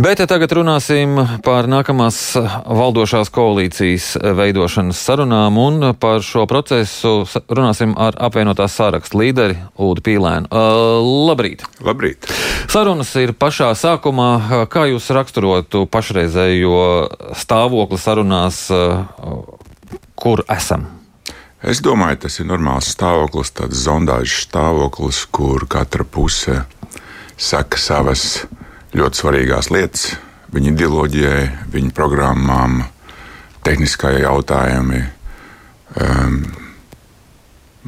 Bet tagad runāsim par nākamās valdošās koalīcijas veidošanas sarunām, un par šo procesu runāsim ar apvienotās sārakstu līderi Ulu Pīlēnu. Uh, labrīt! Labrīt! Sarunas ir pašā sākumā. Kā jūs raksturotu pašreizējo stāvokli sarunās, uh, kur esam? Es domāju, tas ir normāls stāvoklis, tāds zondāžas stāvoklis, kur katra puse saka savas ļoti svarīgās lietas viņa ideoloģijai, viņa programmām, tehniskajai jautājumi. Um,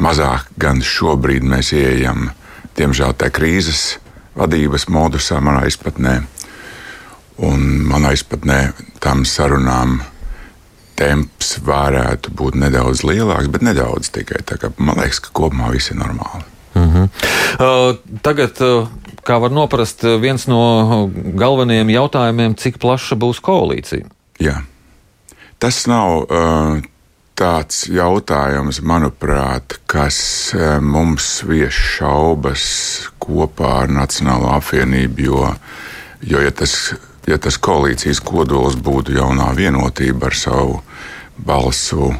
mazāk gan šobrīd mēs ieejam, diemžēl, tā krīzes vadības modusā, manā izpratnē. Un manā izpratnē tam sarunām temps varētu būt nedaudz lielāks, bet nedaudz tikai. Man liekas, ka kopumā viss ir normāli. Mm -hmm. uh, tagad uh, kā var noprast, viens no galvenajiem jautājumiem, cik plaša būs koalīcija. Jā. Tas nav uh, tāds jautājums, manuprāt, kas mums vieš šaubas kopā ar Nacionālo apvienību, jo, jo ja, tas, ja tas koalīcijas kodols būtu jaunā vienotība ar savu balsu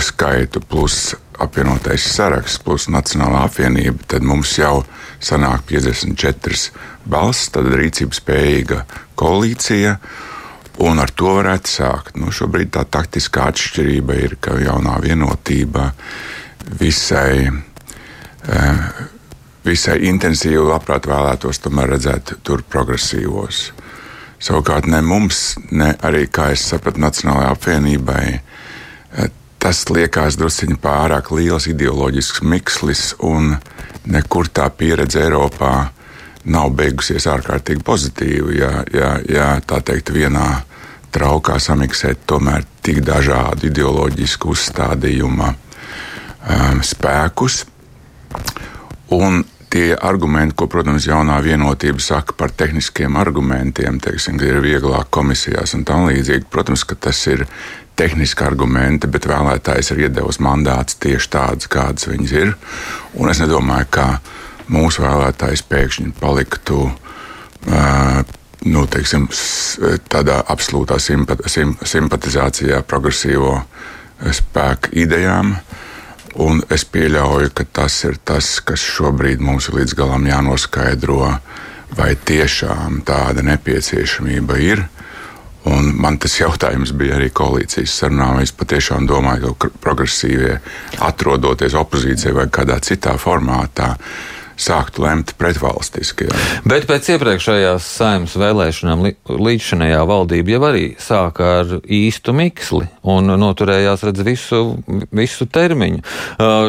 skaitu plus apvienotais saraksts plus Nacionālā apvienība, tad mums jau sanāk 54 balss, tad rīcības spējīga koalīcija. Un ar to varētu sākt. Nu, šobrīd tā taktiskā atšķirība ir, ka jaunā vienotība visai, eh, visai intensīvi labprāt vēlētos redzēt tur progresīvos. Savukārt ne mums, ne arī, kā es sapratu, Nacionālajai apvienībai tas liekas druskuļi pārāk liels ideoloģisks mikslis, un nekur tā pieredze Eiropā nav beigusies ārkārtīgi pozitīvi. Ja, ja, ja tā teikt, vienā traukā samiksēt tomēr tik dažādu ideoloģisku uzstādījumu um, spēkus. Un tie argumenti, ko, protams, jaunā vienotība saka par tehniskiem argumentiem, teiksim, ka ir vieglāk komisijās un tam līdzīgi, protams, ka tas ir tehniski argumenti, bet vēlētājs ir iedevis mandāts tieši tādas, kādas viņas ir. Un es nedomāju, ka mūsu vēlētājs pēkšņi paliktu. Uh, nu, teiksim, tādā absolūtā simpat, sim, simpatizācijā progresīvo spēku idejām. Un es pieļauju, ka tas ir tas, kas šobrīd mums ir līdz galam jānoskaidro, vai tiešām tāda nepieciešamība ir. Un man tas jautājums bija arī koalīcijas sarunām. Es patiešām domāju, ka progresīvie, atrodoties opozīcijā vai kādā citā formātā, sāktu lemt pretvalstiski. Jā. Bet pēc iepriekšējās saimnes vēlēšanām līdzšanējā valdība jau arī sāka ar īstu miksli un noturējās redz visu, visu termiņu.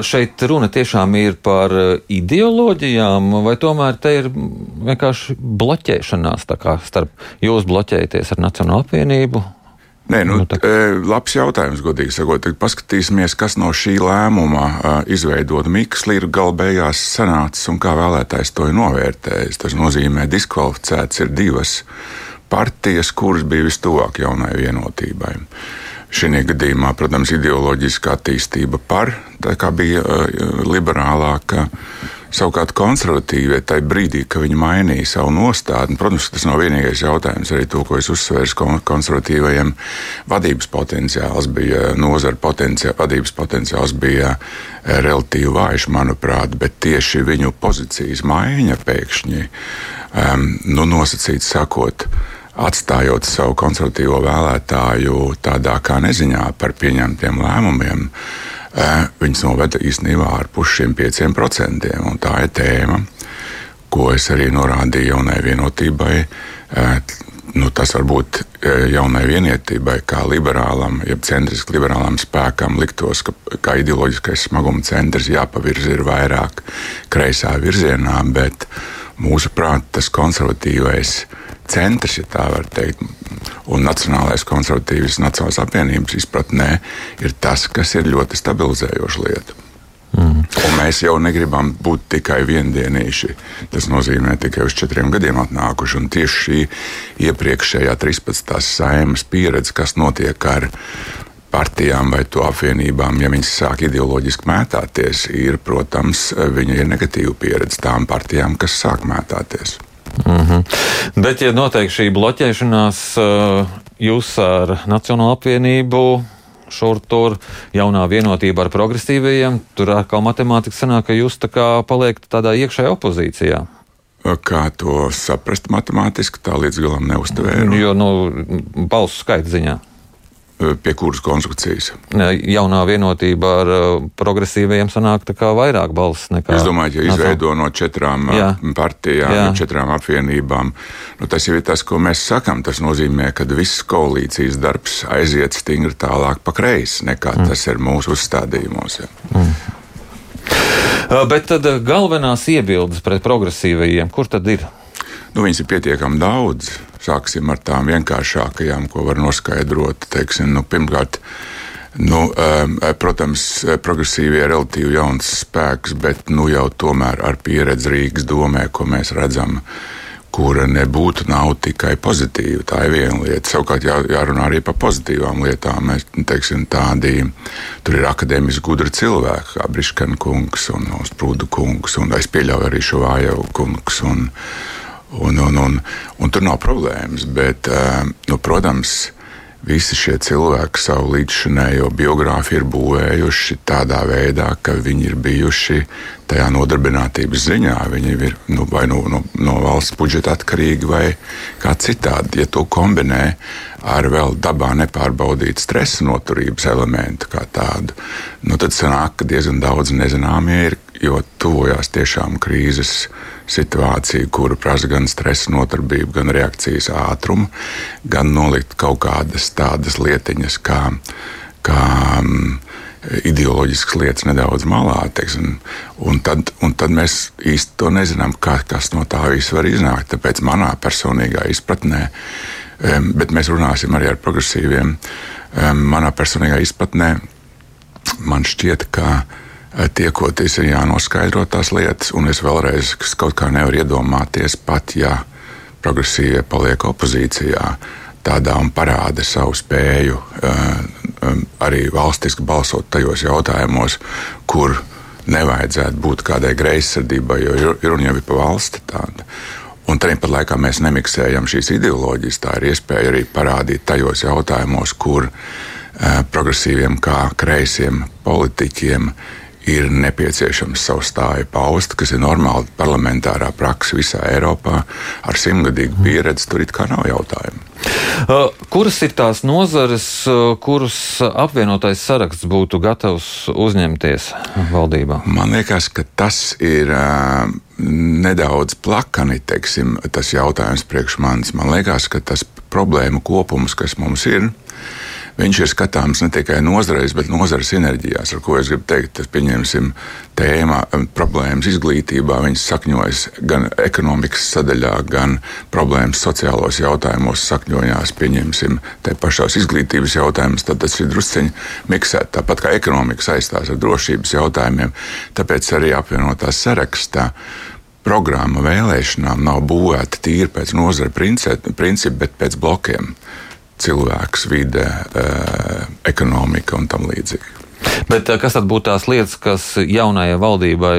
Šeit runa tiešām ir par ideoloģijām, vai tomēr te ir vienkārši bloķēšanās starp jūs bloķējaties ar Nacionālo apvienību Nē, nu, nu, tā... labs jautājums, godīgi sakot. Tad paskatīsimies, kas no šī lēmuma izveidot miksli ir galbējās sanācis un kā vēlētājs to ir novērtējis. Tas nozīmē, ka diskvalificēts ir divas partijas, kuras bija vistuvāk jaunai vienotībai. Šī gadījumā, protams, ideoloģiska attīstība par, tā kā bija liberālāka Savukārt konservatīvie tajā brīdī, kad viņi mainīja savu nostādni, protams, tas nav vienīgais jautājums. Arī to, ko es uzsvēru, konservatīvajiem vadības potenciāls bija, nozara potenciāls, vadības potenciāls bija eh, relatīvi vājš, manuprāt, bet tieši viņu pozīcijas maiņa pēkšņi, um, nu, nosacīt sakot, atstājot savu konservatīvo vēlētāju tādā kā neziņā par pieņemtiem lēmumiem viņas noveda īstenībā ārpus šiem pieciem procentiem. Un tā ir tēma, ko es arī norādīju jaunai vienotībai. Nu, tas var būt jaunai vienotībai, kā liberālam, jeb centriski liberālam spēkam, liktos, ka kā ideoloģiskais smaguma centrs jāpavirza ir vairāk kreisā virzienā, bet mūsuprāt, tas konservatīvais centrs, ja tā var teikt, un Nacionālais konservatīvs Nacionālās apvienības izpratnē ir tas, kas ir ļoti stabilizējoša lieta. Mm. Un mēs jau negribam būt tikai viendienīši. Tas nozīmē tikai uz četriem gadiem atnākuši. Un tieši šī iepriekšējā 13. saimas pieredze, kas notiek ar partijām vai to apvienībām, ja viņas sāk ideoloģiski mētāties, ir, protams, viņa ir negatīva pieredze tām partijām, kas sāk mētāties. Mm -hmm. Bet, ja notiek šī bloķēšanās, jūs ar Nacionālo apvienību šur tur jaunā vienotība ar progresīvajiem, tur atkal matemātika sanāk, ka jūs tā kā paliekat tādā iekšējā opozīcijā. Kā to saprast matemātiski, tā līdz galam neuztvēru. Jo, nu, balsu skaita ziņā. Pie kuras konstrukcijas? Jaunā vienotība ar progresīviem sanāk vairāk balss nekā. Es domāju, ja izveido no četrām Jā. partijām, Jā. no četrām apvienībām, nu, tas jau ir tas, ko mēs sakām. Tas nozīmē, ka viss koalīcijas darbs aiziet stingri tālāk pa kreisi, nekā mm. tas ir mūsu uzstādījumos. Ja. Mm. Bet tad galvenās iebildes pret progresīvajiem, kur tad ir? Nu, viņas ir pietiekami daudz. Sāksim ar tām vienkāršākajām, ko var noskaidrot. Teiksim, nu, pirmkārt, Nu, protams, progresīvi ir relatīvi jauns spēks, bet nu, jau tomēr ar pieredzi Rīgas domē, ko mēs redzam, kura nebūtu tikai pozitīva. Tā ir viena lieta. Savukārt jā, jārunā arī par pozitīvām lietām. Mēs, teiksim, tādi, tur ir akadēmiski gudri cilvēki, kā Briškana kungs un Sprūdu kungs, un es pieļauju arī šo vāju kungs. Un, Un, un, un, un tur nav problēmas. Bet, eh, nu, protams, visi šie cilvēki savu līdzšinējo biogrāfiju ir būvējuši tādā veidā, ka viņi ir bijuši tajā nodarbinātības ziņā. Viņi ir nu, vai nu, no, no valsts budžeta atkarīgi, vai kā citādi. Ja to kombinē ar vēl dabā nepārbaudītu stresa noturības elementu tādu, nu, tad sanāk, ka diezgan daudz nezināmie ir, jo tuvojās tiešām krīzes situācija, kura prasa gan stresa notarbību, gan reakcijas ātrumu, gan nolikt kaut kādas tādas lietiņas, kā, kā um, ideoloģiskas lietas nedaudz malā. Teiksim, un, tad, un tad mēs īsti to nezinām, kā, kas no tā visa var iznākt. Tāpēc manā personīgā izpratnē, bet mēs runāsim arī ar progresīviem, manā personīgā izpratnē man šķiet, ka tiekoties ir jānoskaidro tās lietas, un es vēlreiz kaut kā nevaru iedomāties, pat ja progresīvie paliek opozīcijā, tādā un parāda savu spēju uh, arī valstiski balsot tajos jautājumos, kur nevajadzētu būt kādai greizsirdībai, jo runa jau ir par valsti tādu. Un tāpat laikā mēs nemiksējam šīs ideoloģijas. Tā ir iespēja arī parādīt tajos jautājumos, kur progresīviem, kā kreisiem politiķiem ir nepieciešams savu stāju paust, kas ir normāla parlamentārā praksa visā Eiropā, ar simtgadīgu mhm. pieredzi. Tur it kā nav jautājumu. Uh, kuras ir tās nozares, uh, kuras apvienotais saraksts būtu gatavs uzņemties valdībā? Man liekas, ka tas ir uh, nedaudz plakani, teiksim, tas jautājums priekš manis. Man liekas, ka tas problēmu kopums, kas mums ir, viņš ir skatāms ne tikai nozareis, bet nozares sinerģijās, ar ko es gribu teikt, tas pieņemsim tēmā, um, problēmas izglītībā, viņas sakņojas gan ekonomikas sadaļā, gan problēmas sociālos jautājumos sakņojās, pieņemsim, te pašās izglītības jautājumus, tad tas ir drusciņi miksēt, tāpat kā ekonomika saistās ar drošības jautājumiem, tāpēc arī apvienotās sarakstā programma vēlēšanām nav būvēta tīri pēc nozara principa, bet pēc blokiem cilvēks, vide, eh, ekonomika un tam līdzīgi. Bet eh, kas tad būtu tās lietas, kas jaunajai valdībai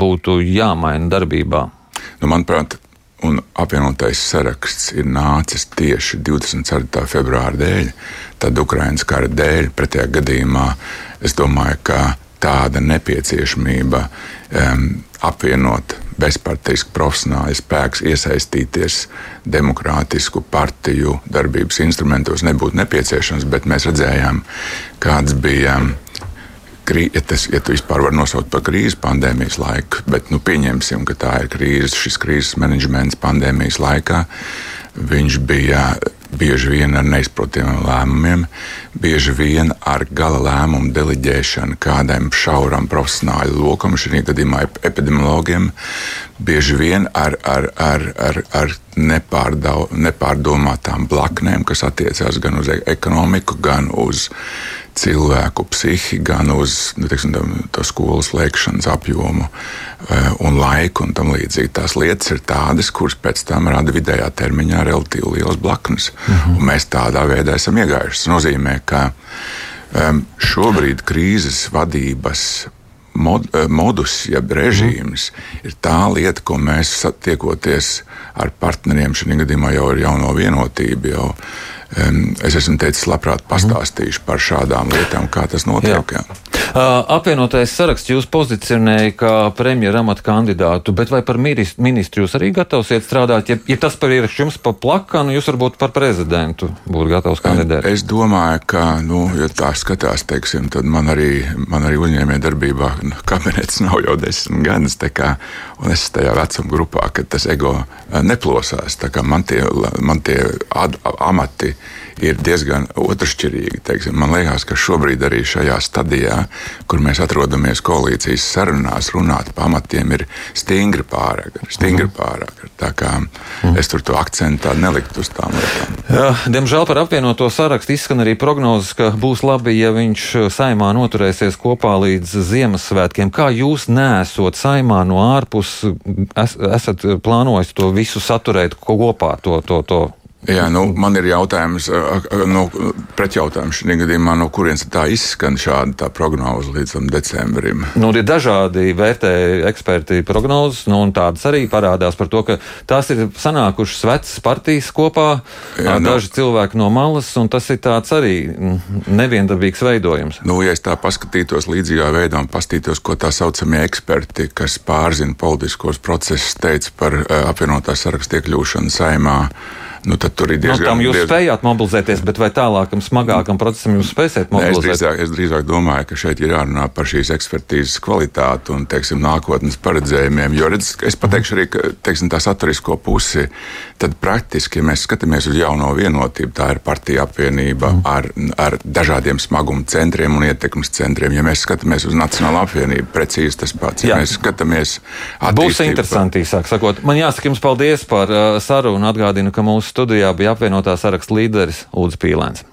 būtu jāmaina darbībā? Nu, manuprāt, un apvienotais saraksts ir nācis tieši 24. februāra dēļ, tad Ukraiņas kara dēļ. Pretējā gadījumā es domāju, ka tāda nepieciešamība um, apvienot bezpartisku profesionālu spēku, iesaistīties demokrātisku partiju darbības instrumentos nebūtu nepieciešams, bet mēs redzējām, kāds bija. Ja tas ja vispār var nosaukt par krīzes pandēmijas laiku, bet nu, pieņemsim, ka tā ir krīze, šis krīzes menedžments pandēmijas laikā. Viņš bija bieži vien ar neizprotamiem lēmumiem, bieži vien ar gala lēmumu deleģēšanu kādam šauram profesionāļu lokam, šī gadījumā epidemiologiem, bieži vien ar, ar, ar, ar, ar nepārdomātām blaknēm, kas attiecās gan uz e-, ekonomiku, gan uz cilvēku psihi, gan uz nu, teiksim, to skolas slēgšanas apjomu eh, un laiku un tam līdzīgi. Tās lietas ir tādas, kuras pēc tam rada vidējā termiņā relatīvi liels blaknes. Uh mhm. -huh. Mēs tādā veidā esam iegājuši. Tas nozīmē, ka um, šobrīd krīzes vadības mod, eh, modus, jeb režīms, mm. ir tā lieta, ko mēs tiekoties ar partneriem. Šī gadījumā jau ir jauno vienotību. Jau. Es esmu teicis, labprāt pastāstīšu par šādām lietām, kā tas notiek. Jā. Uh, apvienotais saraksts jūs pozicionēja kā premjera amata kandidātu, bet vai par ministru jūs arī gatavsiet strādāt? Ja, ja tas par jums pa plakanu, jūs varbūt par prezidentu būtu gatavs kandidēt? Es domāju, ka, nu, ja tā skatās, teiksim, tad man arī, man arī uzņēmē darbībā kabinets nav jau desmit gadus, kā, un es tajā vecuma grupā, kad tas ego neplosās. Man tie, man tie ad, amati ir diezgan otršķirīgi. Teiksim. Man liekas, ka šobrīd arī šajā stadijā, kur mēs atrodamies koalīcijas sarunās, runāt par amatiem ir stingri pārāk. Stingri mm. pārāk. Tā kā mm. es tur to akcentu neliktu uz tām lietām. Jā, diemžēl par apvienoto sarakstu izskan arī prognozes, ka būs labi, ja viņš saimā noturēsies kopā līdz Ziemassvētkiem. Kā jūs nesot saimā no ārpus, es, esat plānojis to visu saturēt kopā, to, to, to Jā, nu, man ir jautājums, no, pretjautājums šajā gadījumā, no kurienes tā izskan šāda prognoze līdz decembrim? Nu, ir dažādi vērtēji eksperti prognozes, nu, un tādas arī parādās par to, ka tās ir sanākušas vecas partijas kopā, Jā, nu, daži cilvēki no malas, un tas ir tāds arī neviendabīgs veidojums. Nu, ja es tā paskatītos līdzīgā veidā un paskatītos, ko tā saucamie eksperti, kas pārzina politiskos procesus, teica par apvienotās sarakstu iekļūšanu saimā, nu, tad tur ir diezgan. Nu, tam jūs diezgan... spējāt mobilizēties, bet vai tālākam, smagākam procesam jūs spēsiet mobilizēt? Nē, es, drīzāk, es drīzāk domāju, ka šeit ir jārunā par šīs ekspertīzes kvalitāti un teiksim, nākotnes paredzējumiem. Jo redz, es pateikšu arī teiksim, tā saturisko pusi. Tad praktiski, ja mēs skatāmies uz jauno vienotību, tā ir partija apvienība mm. ar, ar dažādiem smaguma centriem un ietekmes centriem. Ja mēs skatāmies uz Nacionālo apvienību, precīzi tas pats. Ja Jā. mēs skatāmies, būs interesanti, sāk sakot. Man jāsaka jums paldies par uh, sarunu un atgādinu, ka mūsu studijā bija apvienotā saraksta līderis Ulris Pīlēns.